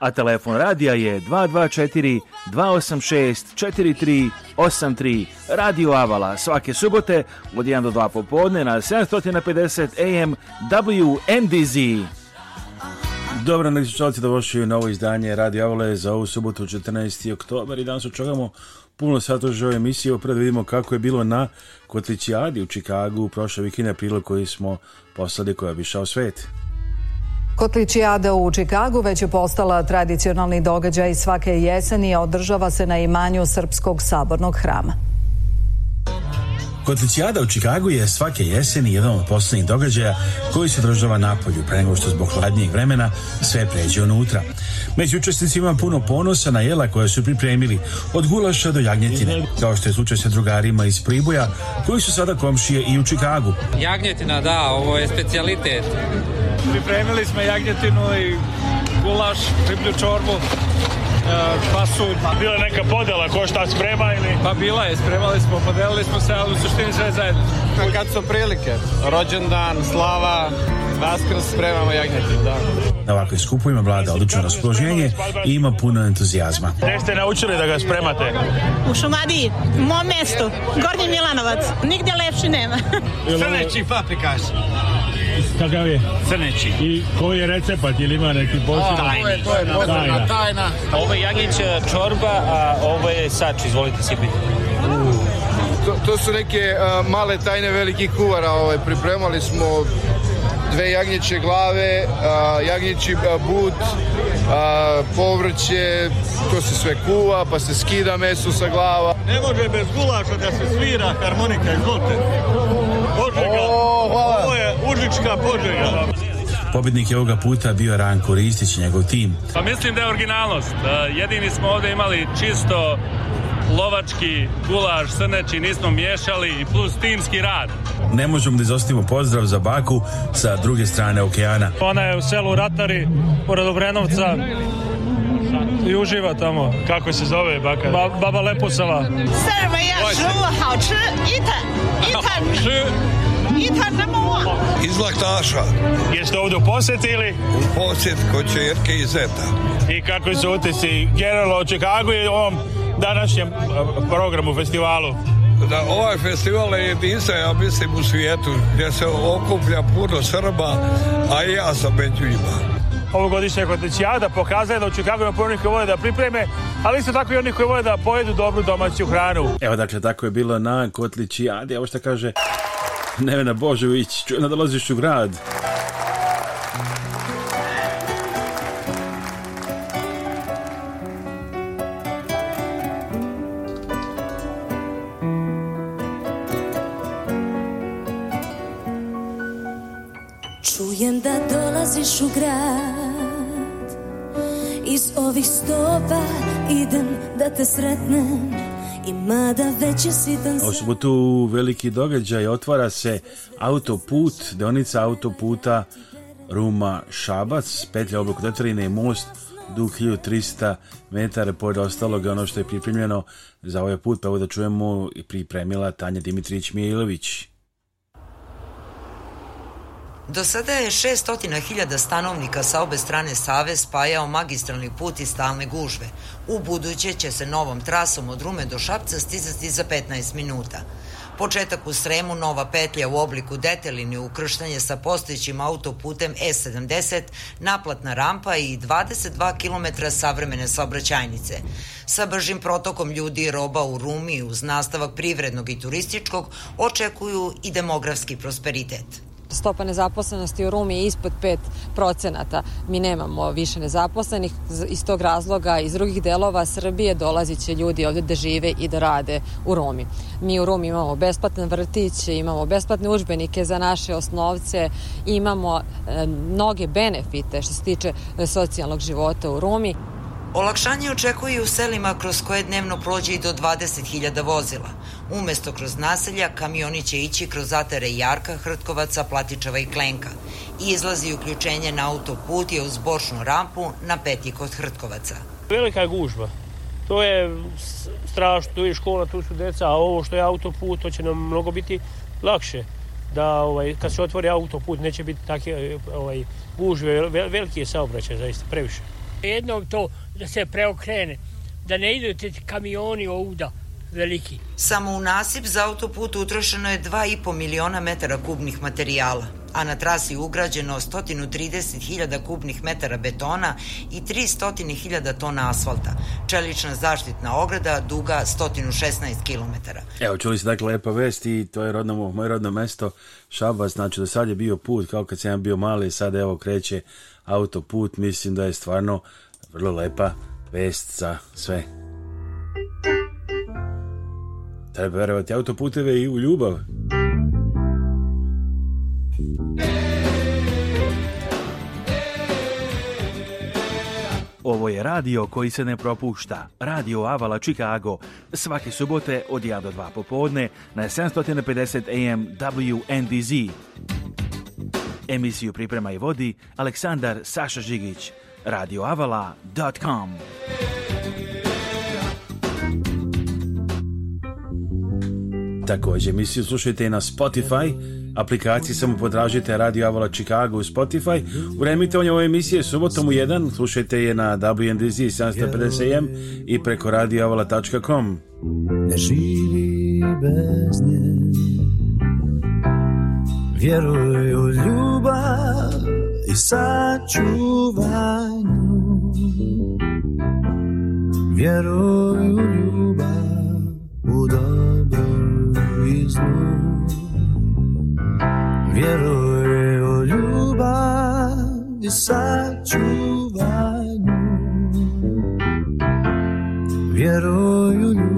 a telefon radija je 224 286 4383 Radio Avala svake subote od 1 do 2 popodne na 750 AM WNDZ. Dobro, čalci da vošli u novo izdanje Radio Avale za ovu subotu 14. oktober i danas očekamo puno sadržaja emisije. Opred vidimo kako je bilo na Adi u Čikagu prošle vikine prilog koji smo poslali koja bi šao svet. Kotličijada u Čikagu već je postala tradicionalni događaj svake jeseni, i održava se na imanju Srpskog sabornog hrama. Kotličijada u Čikagu je svake jeseni jedan od poslednjih događaja koji se održava napolju pre nego što zbog hladnijeg vremena sve pređe unutra. Među učesnicima puno ponosa na jela koje su pripremili od gulaša do jagnjetine, kao što je slučaj sa drugarima iz Priboja koji su sada komšije i u Čikagu. Jagnjetina, da, ovo je specialitet. Pripremili smo jagnjetinu i gulaš, riblju čorbu. E, pa su... Pa bila je neka podela, ko šta sprema ili... Pa bila je, spremali smo, podelili smo se, ali u suštini sve zajedno. Pa kad su prilike, rođendan, slava, Vaskrs spremamo jagnjetinu, da. Na ovakvim skupovima vlada odlično raspoloženje i ima puno entuzijazma. Gdje ste naučili da ga spremate? U Šumadiji, u mom mestu, Gornji Milanovac. Nigdje lepši nema. Srneći paprikaš. Kakav je? Crneći. I koji je recept ili ima neki posebno? je, To je tajna. Ovo je jagić e, čorba, a ovo je sač, izvolite si to, to, su neke e, male tajne velikih kuvara. Ovaj, pripremali smo dve jagnjiće glave, uh, jagnječi e, but, povrće, to se sve kuva, pa se skida meso sa glava. Ne može bez gulaša da se svira harmonika, izvolite. Bože ga Lička Požega. Pobjednik je ovoga puta bio Ranko Ristić i njegov tim. Pa mislim da je originalnost. E, jedini smo ovdje imali čisto lovački gulaš, srneći nismo miješali i plus timski rad. Ne možemo da izostimo pozdrav za Baku sa druge strane okeana. Ona je u selu Ratari, pored Obrenovca, i uživa tamo. Kako se zove baka? Ba, baba Leposava. Srba, ja, žula, hao, iz Laktaša. Jeste ovdje u posjet ili? U posjet i zeta. I kako su utisi generalno o Čikagu i ovom današnjem e, programu, festivalu? Da, ovaj festival je jedinstven, ja mislim, u svijetu, gdje se okuplja puno Srba, a i ja sam među njima ovogodišnja kontecijada pokazala da u Čikagu ima puno koji vole da pripreme, ali isto tako i oni koji vole da pojedu dobru domaću hranu. Evo dakle, tako je bilo na Adi, ovo što kaže Nevena Božović, nadalaziš u grad. O u subotu veliki događaj otvara se autoput, deonica autoputa Ruma Šabac, petlja oblog Dotrine i most dug 1300 metara pored ostalog ono što je pripremljeno za ovaj put, pa evo da čujemo pripremila Tanja Dimitrić Mijailović. Do sada je 600.000 stanovnika sa obe strane Save spajao magistralni put i stalne gužve. U buduće će se novom trasom od Rume do Šapca stizati za 15 minuta. Početak u Sremu, nova petlja u obliku deteline, ukrštanje sa postojećim autoputem E70, naplatna rampa i 22 km savremene saobraćajnice. Sa bržim protokom ljudi i roba u Rumi uz nastavak privrednog i turističkog očekuju i demografski prosperitet stopa nezaposlenosti u Rumi je ispod 5 procenata. Mi nemamo više nezaposlenih, iz tog razloga iz drugih delova Srbije dolazi će ljudi ovdje da žive i da rade u Rumi. Mi u Rumi imamo besplatne vrtiće, imamo besplatne udžbenike za naše osnovce, imamo e, mnoge benefite što se tiče e, socijalnog života u Rumi. Olakšanje očekuje u selima kroz koje dnevno prođe i do 20.000 vozila. Umesto kroz naselja, kamioni će ići kroz zatere Jarka, Hrtkovaca, Platičeva i Klenka. Izlazi i uključenje na autoput je uz bočnu rampu na peti kod Hrtkovaca. Velika je gužba. To je strašno, tu je škola, tu su deca, a ovo što je autoput, to će nam mnogo biti lakše. Da, ovaj, kad se otvori autoput, neće biti takve ovaj, veliki je saobraćaj, zaista, previše. Jednog to da se preokrene, da ne idu ti kamioni ovuda veliki. Samo u nasip za autoput utrošeno je 2,5 miliona metara kubnih materijala, a na trasi ugrađeno 130.000 kubnih metara betona i 300.000 tona asfalta. Čelična zaštitna ograda duga 116 km. Evo, čuli ste dakle lepa vest i to je rodno, moje rodno mesto Šaba, znači do sad je bio put kao kad sam bio mali, sad evo kreće autoput, mislim da je stvarno vrlo lepa vest za sve. Treba verovati autoputeve i u ljubav. Ovo je radio koji se ne propušta. Radio Avala Chicago. Svake subote od 1 do 2 popodne na 750 AM WNDZ. Emisiju priprema i vodi Aleksandar Saša Žigić. radioavala.com Također emisiju slušajte i na Spotify, aplikaciji samo podražite Radio Avala Chicago u Spotify. U remitovanju ove emisije subotom u 1 slušajte je na WNDZ 750M i preko radioavala.com Ne živi bez nje Vjeruj u ljubav i sačuvanju Vjeruj u ljubav, u dobro i zlu Vjeruj u ljubav i sačuvanju Vjeruj u ljubav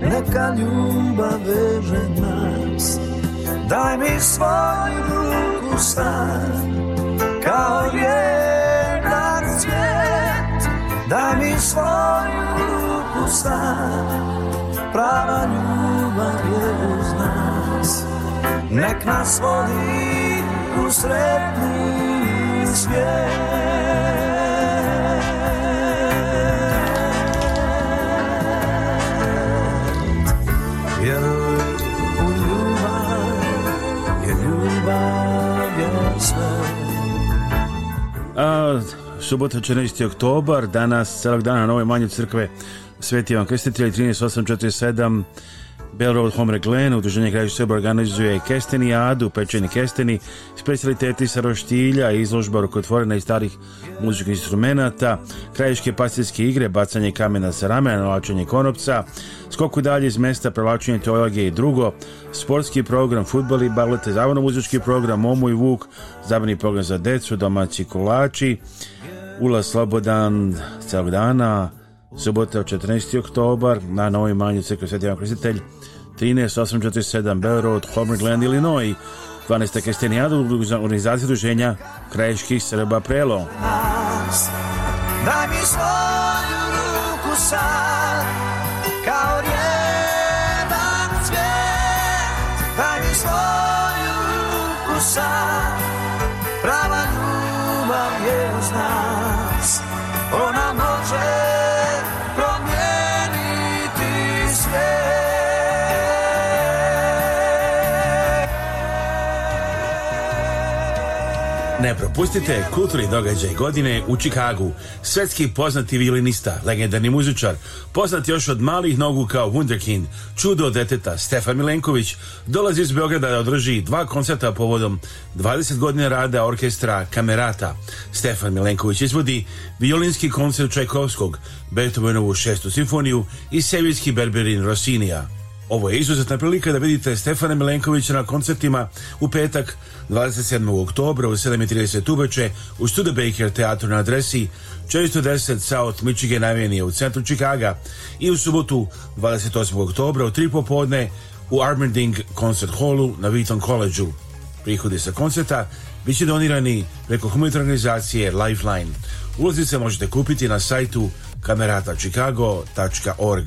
Neka ljubav veže nas Daj mi svoju ruku sad Kao jedan cvjet Daj mi svoju ruku sad Prava ljubav je uz nas Nek nas vodi u sretni svijet subota 14. oktobar, danas celog dana na ovoj crkve Sveti Ivan Krstitelj 13847 Bell Homre Glen, udruženje Kraju sebe organizuje adu, pečeni kesteni, specialiteti sa roštilja, izložba rukotvorena i starih muzičkih instrumenata, krajiške pastirske igre, bacanje kamena sa ramena, nalačenje konopca, skoku dalje iz mesta, prelačenje teologije i drugo, sportski program, futbol i balete, zabavno muzički program, Momu i Vuk, zabavni program za decu, domaći kolači, Ula slobodan celog dana, subota 14. oktobar, na novoj manji crkvi Sveti Ivan 13847 Bell Road, Homer Glen, Illinois, 12. Kestenijada organizacija druženja Krajiških Srba Prelo. Daj mi svoju ruku sad, kao jedan cvijet, daj mi svoju ruku sad, Ne propustite kulturni događaj godine u Čikagu. Svetski poznati violinista, legendarni muzičar, poznat još od malih nogu kao Wunderkind, čudo deteta Stefan Milenković, dolazi iz Beograda da održi dva koncerta povodom 20 godina rada orkestra Kamerata. Stefan Milenković izvodi violinski koncert Čajkovskog, Beethovenovu šestu simfoniju i sevijski berberin Rosinija. Ovo je izuzetna prilika da vidite Stefana Milenkovića na koncertima u petak 27. oktobra u 7.30 uveče u Studebaker teatru na adresi 410 South Michigan Avenue u centru Čikaga i u subotu 28. oktobra u 3 popodne u Armending Concert Hallu na Wheaton Collegeu. Prihodi sa koncerta bit će donirani preko humanitarne organizacije Lifeline. Ulazice možete kupiti na sajtu kameratachicago.org.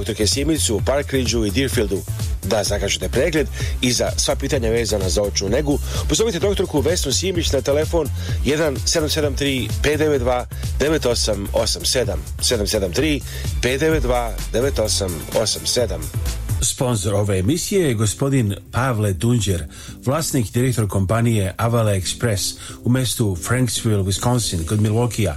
u Trkesimilcu, u Parkridžu i Deerfieldu. Da zakažete pregled i za sva pitanja vezana za očnu negu, pozovite doktorku Vesnu Simić na telefon 1773 592 9887 773 592 9887. Sponzor ove emisije je gospodin Pavle Dunđer, vlasnik i direktor kompanije Avala Express u mestu Franksville, Wisconsin, kod Milwaukee a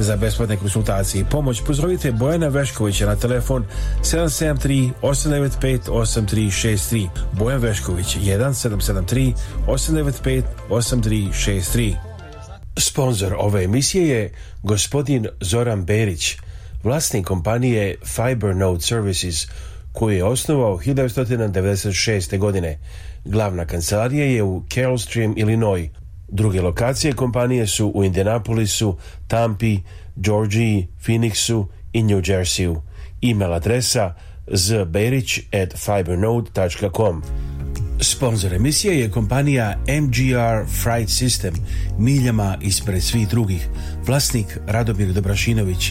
za besplatne konsultacije i pomoć pozdravite Bojana Veškovića na telefon 773 895 8363 Bojan Vešković 1773 895 8363 Sponzor ove emisije je gospodin Zoran Berić, vlasnik kompanije Fiber Node Services, koju je osnovao 1996. godine. Glavna kancelarija je u Carol Stream, Illinois. Druge lokacije kompanije su u Indianapolisu, Tampi, Georgiji, Phoenixu i New Jerseyu. E-mail adresa zberić at fibernode.com. Sponzor emisije je kompanija MGR Fright System, miljama ispred svih drugih, vlasnik Radomir Dobrašinović,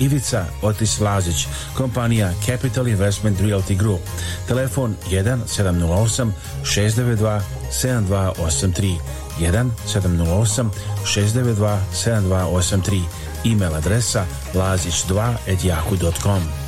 Ivica Otis Lazić, kompanija Capital Investment Realty Group. Telefon 1 708 692 7283 1 708 692 7283 email adresa lazić2 at yahoo.com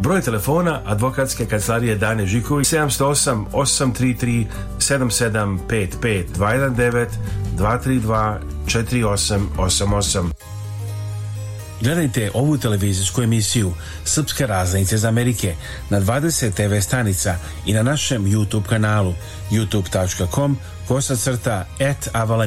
Broj telefona advokatske kancelarije Dane Žiković 708 833 7755 219 232 4888. Gledajte ovu televizijsku emisiju Srpske raznice iz Amerike na 20 TV stanica i na našem YouTube kanalu youtube.com kosacrta at Avala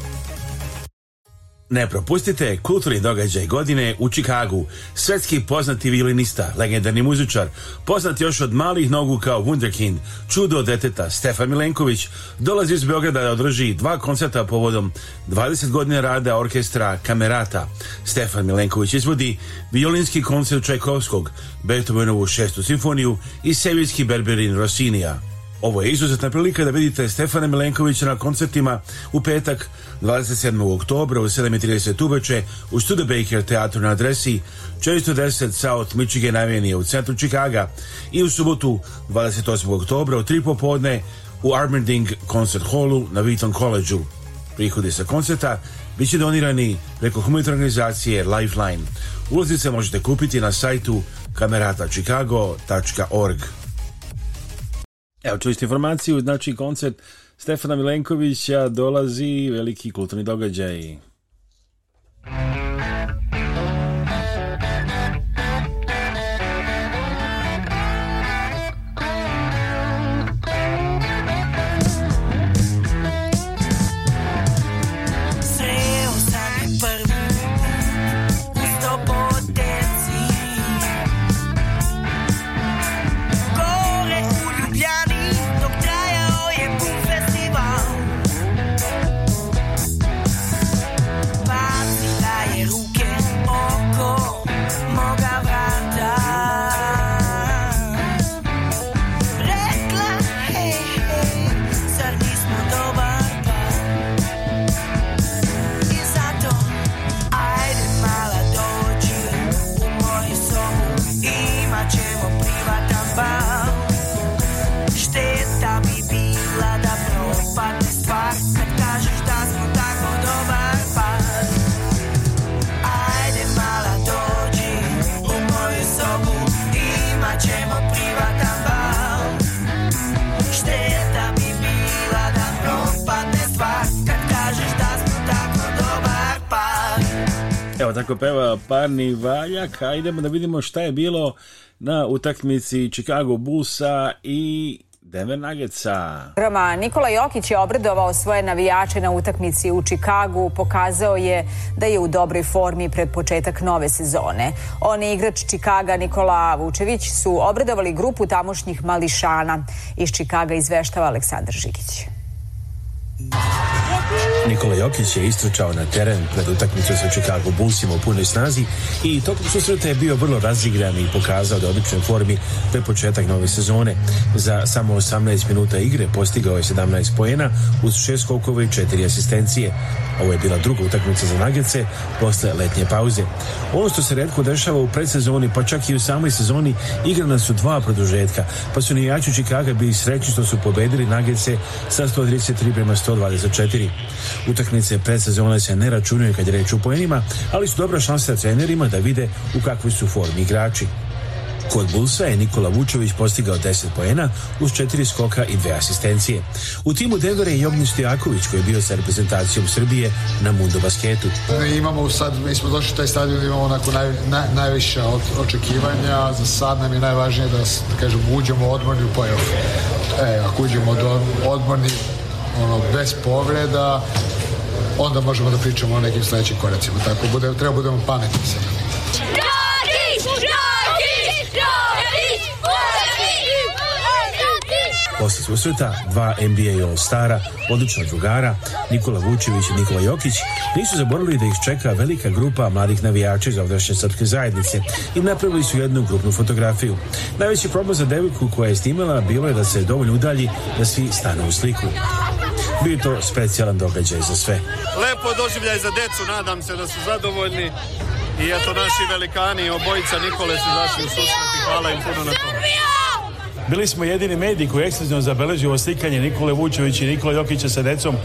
Ne propustite kulturni događaj godine u Čikagu. Svetski poznati violinista, legendarni muzičar, poznat još od malih nogu kao Wunderkind, čudo deteta Stefan Milenković, dolazi iz Beograda da održi dva koncerta povodom 20 godina rada orkestra Kamerata. Stefan Milenković izvodi violinski koncert Čajkovskog, Beethovenovu šestu simfoniju i sevijski berberin Rosinija. Ovo je izuzetna prilika da vidite Stefana Milenkovića na koncertima u petak 27. oktobra u 7.30 uveče u Studebaker teatru na adresi 410 South Michigan Avenue u centru Čikaga i u subotu 28. oktobra u 3 popodne u Armending Concert Hallu na Wheaton Collegeu. Prihodi sa koncerta bit će donirani preko humanitarne organizacije Lifeline. Ulazice možete kupiti na sajtu kameratachicago.org. Evo, čuli ste informaciju, znači koncert Stefana Milenkovića dolazi veliki kulturni događaj. kako peva Parni Valjak, a idemo da vidimo šta je bilo na utakmici Chicago Busa i Denver Nuggetsa. Nikola Jokić je obredovao svoje navijače na utakmici u Chicagu, pokazao je da je u dobroj formi pred početak nove sezone. oni igrač Chicaga, Nikola Vučević su obredovali grupu tamošnjih mališana. Iz Čikaga izveštava Aleksandar Žigić. Nikola Jokić je istrčao na teren pred utakmicu sa Chicago Bullsima u punoj snazi i tokom susreta je bio vrlo razigran i pokazao da je odličnoj formi pre početak nove sezone. Za samo 18 minuta igre postigao je 17 poena uz 6 skokova i 4 asistencije. Ovo je bila druga utakmica za Nagece posle letnje pauze. Ono što se redko dešava u predsezoni, pa čak i u samoj sezoni, igrana su dva produžetka, pa su nijači Chicago bili sreći što su pobedili Nagece sa 133 prema 124. Utakmice predsezone se ne računaju kad je reč o poenima, ali su dobra šansa trenerima da vide u kakvoj su formi igrači. Kod Bulsa je Nikola Vučević postigao 10 poena uz 4 skoka i 2 asistencije. U timu Denvera je Jogni Stojaković koji je bio sa reprezentacijom Srbije na Mundo basketu. Imamo sad, mi smo došli u taj stadion, imamo onako naj, naj, najviše očekivanja. Za sad nam je najvažnije da, da kažem, uđemo odmorni u playoff. E, ako uđemo odmorni ono, bez povreda, onda možemo da pričamo o nekim sledećim koracima. Tako, bude, treba budemo pametni sa nami. dva NBA All-Stara, odlična drugara, Nikola Vučević i Nikola Jokić, nisu zaboravili da ih čeka velika grupa mladih navijača iz ovdašnje srpske zajednice i napravili su jednu grupnu fotografiju. Najveći problem za devojku koja je snimala bilo je da se dovoljno udalji da svi stanu u sliku bi to specijalan događaj za sve. Lepo doživljaj za decu, nadam se da su zadovoljni. I eto naši velikani, obojica Nikole su zašli u susret i hvala im puno na tome. Bili smo jedini mediji koji je ekstenzivno zabeležio slikanje Nikole Vučević i Nikole Jokića sa decom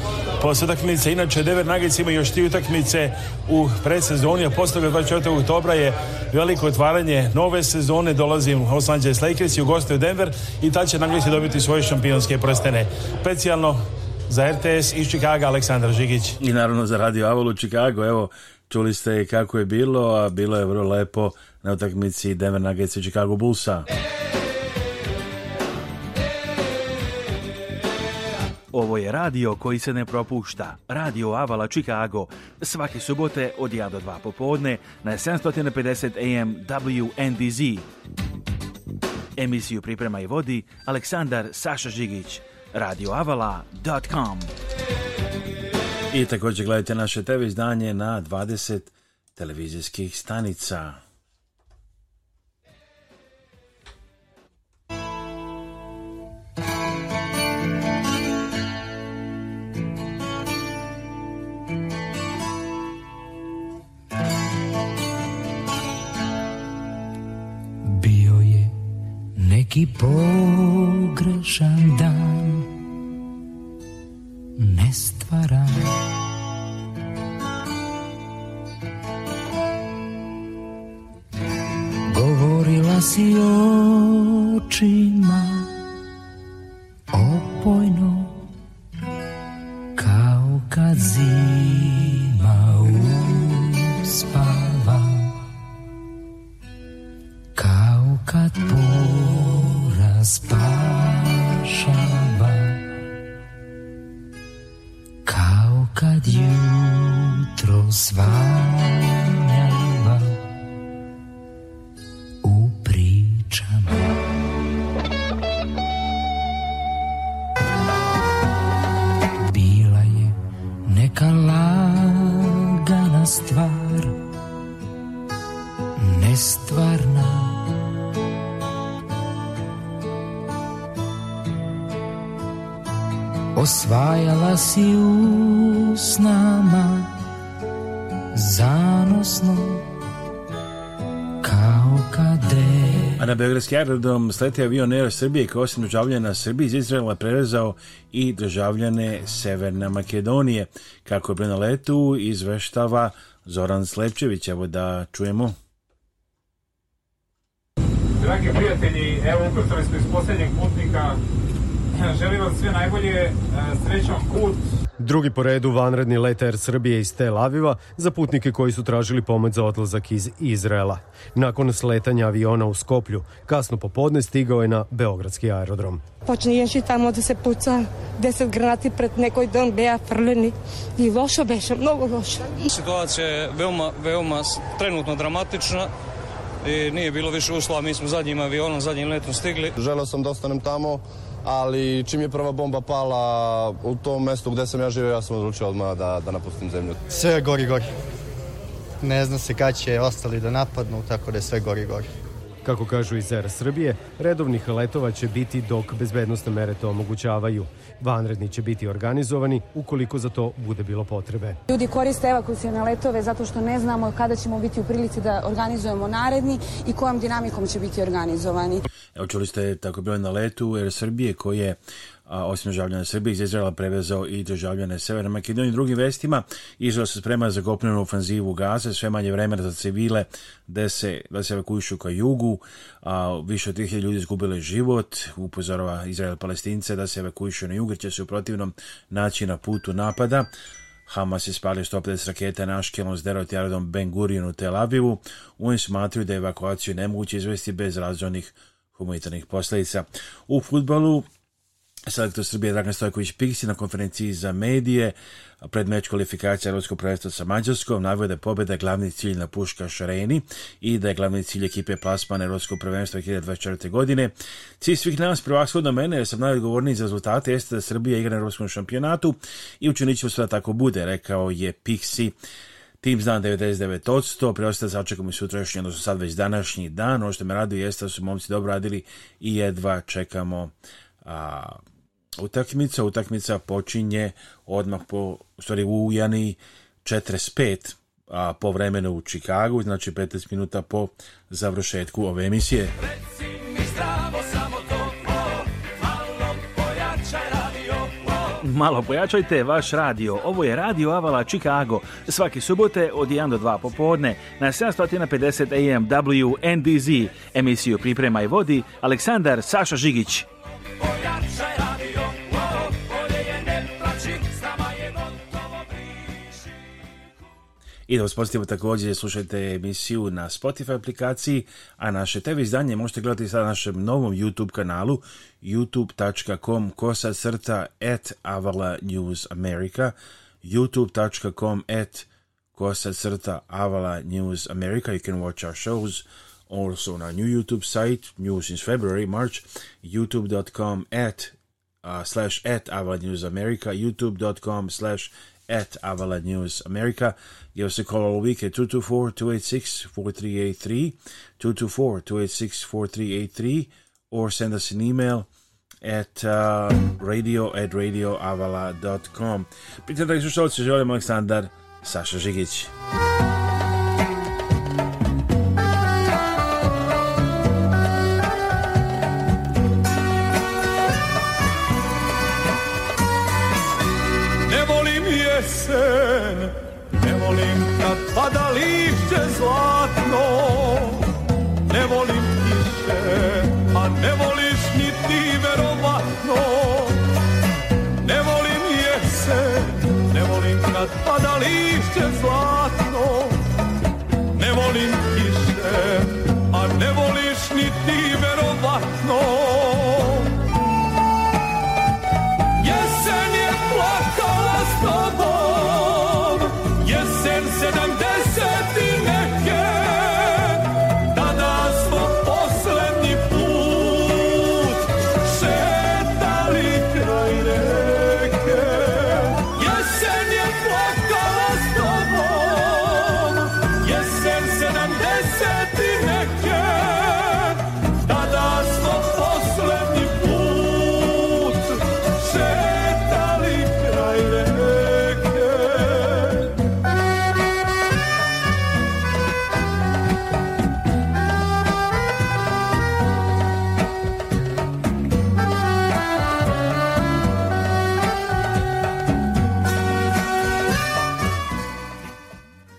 posle utakmice. Inače, Dever Nagic ima još tri utakmice u predsezoni, a posle 24. oktobra je veliko otvaranje nove sezone. Dolazi u Los Angeles Lakers i u goste u Denver i tad će Nagic dobiti svoje šampionske prstene. Specijalno za RTS iz Čikaga Aleksandar Žigić. I naravno za Radio Avalu Čikago, evo čuli ste kako je bilo, a bilo je vrlo lepo na utakmici Denver Nuggets i Chicago Bullsa. Ovo je radio koji se ne propušta. Radio Avala Chicago. Svake subote od 1 do 2 popodne na 750 AM WNDZ. Emisiju priprema i vodi Aleksandar Saša Žigić radioavala.com I također gledajte naše TV izdanje na 20 televizijskih stanica. neki pogrešan dan ne Govorila si o u s zanosno kao kade. A na Beogradski aerodrom sletio avion Air Srbije koji osim državljana Srbije iz Izraela prerezao i državljane Severne Makedonije. Kako je na letu izveštava Zoran Slepčević, evo da čujemo. Dragi prijatelji, evo ukrcali smo iz posljednjeg putnika Želim vam sve najbolje, e, srećan put. Drugi po redu vanredni let Air Srbije iz Tel Aviva za putnike koji su tražili pomoć za odlazak iz Izraela. Nakon sletanja aviona u Skoplju, kasno popodne stigao je na Beogradski aerodrom. Počne ješi tamo da se puca deset granati pred nekoj dom beja frljeni i lošo beše, mnogo lošo. Situacija je veoma, veoma trenutno dramatična i nije bilo više uslova, mi smo zadnjim avionom, zadnjim letom stigli. Želeo sam da ostanem tamo, ali čim je prva bomba pala u tom mestu gde sam ja živio, ja sam odlučio odmah da, da napustim zemlju. Sve gori gori. Ne zna se kad će ostali da napadnu, tako da je sve gori gori. Kako kažu iz Air Srbije, redovnih letova će biti dok bezbednostne mere to omogućavaju. Vanredni će biti organizovani ukoliko za to bude bilo potrebe. Ljudi koriste na letove zato što ne znamo kada ćemo biti u prilici da organizujemo naredni i kojom dinamikom će biti organizovani. Evo čuli ste tako bilo na letu Air Srbije koji je osim državljane Srbije iz Izraela prevezao i državljane Severne Makedonije. Drugim vestima, Izrael se sprema za kopnenu ofanzivu Gaze, sve manje vremena za civile da se, da se evakuišu ka jugu, a, više od 3000 ljudi izgubile život, upozorava Izrael Palestince da se evakuišu na jugu će se u protivnom naći na putu napada. Hamas je spalio 150 raketa na Aškelom s derot Ben Gurion u Tel Avivu. Oni smatruju da je evakuaciju nemoguće izvesti bez razvojnih humanitarnih posljedica. U futbalu Selektor Srbije Dragan Stojković Pixi na konferenciji za medije pred meč kvalifikacija Europskog prvenstva sa Mađarskom navio da je glavni cilj na puška Šareni i da je glavni cilj ekipe plasmana Europskog prvenstva 2024. godine. Cilj svih nas, prevashodno mene, jer sam najodgovorniji za rezultate, jeste da Srbija igra na Europskom šampionatu i učinit ćemo sve da tako bude, rekao je Piksi. Tim zna 99%, preostaje sačekamo i sutrašnji, odnosno sad već današnji dan. Ono što me raduje jeste da su momci dobro radili i jedva čekamo a, utakmica, utakmica počinje odmah po, u stvari u Ujani 45 a, po vremenu u Čikagu, znači 15 minuta po završetku ove emisije. Malo pojačajte vaš radio. Ovo je Radio Avala Chicago. Svaki subote od 1 do 2 popodne na 750 AM WNDZ. Emisiju priprema i vodi Aleksandar Saša Žigić. I da vas također slušajte emisiju na Spotify aplikaciji, a naše TV izdanje možete gledati sada na našem novom YouTube kanalu youtube.com kosa srta at Avala News America youtube.com at kosa srta Avala News America. You can watch our shows also on our new YouTube site, new since February, March, youtube.com at uh, slash at Avala News America, youtube.com slash at Avalon News America. Give us a call all week at 224-286-4383, 224-286-4383, or send us an email at uh, radio at radioavala.com. Pitam da slušalci želim Aleksandar Saša Žigić.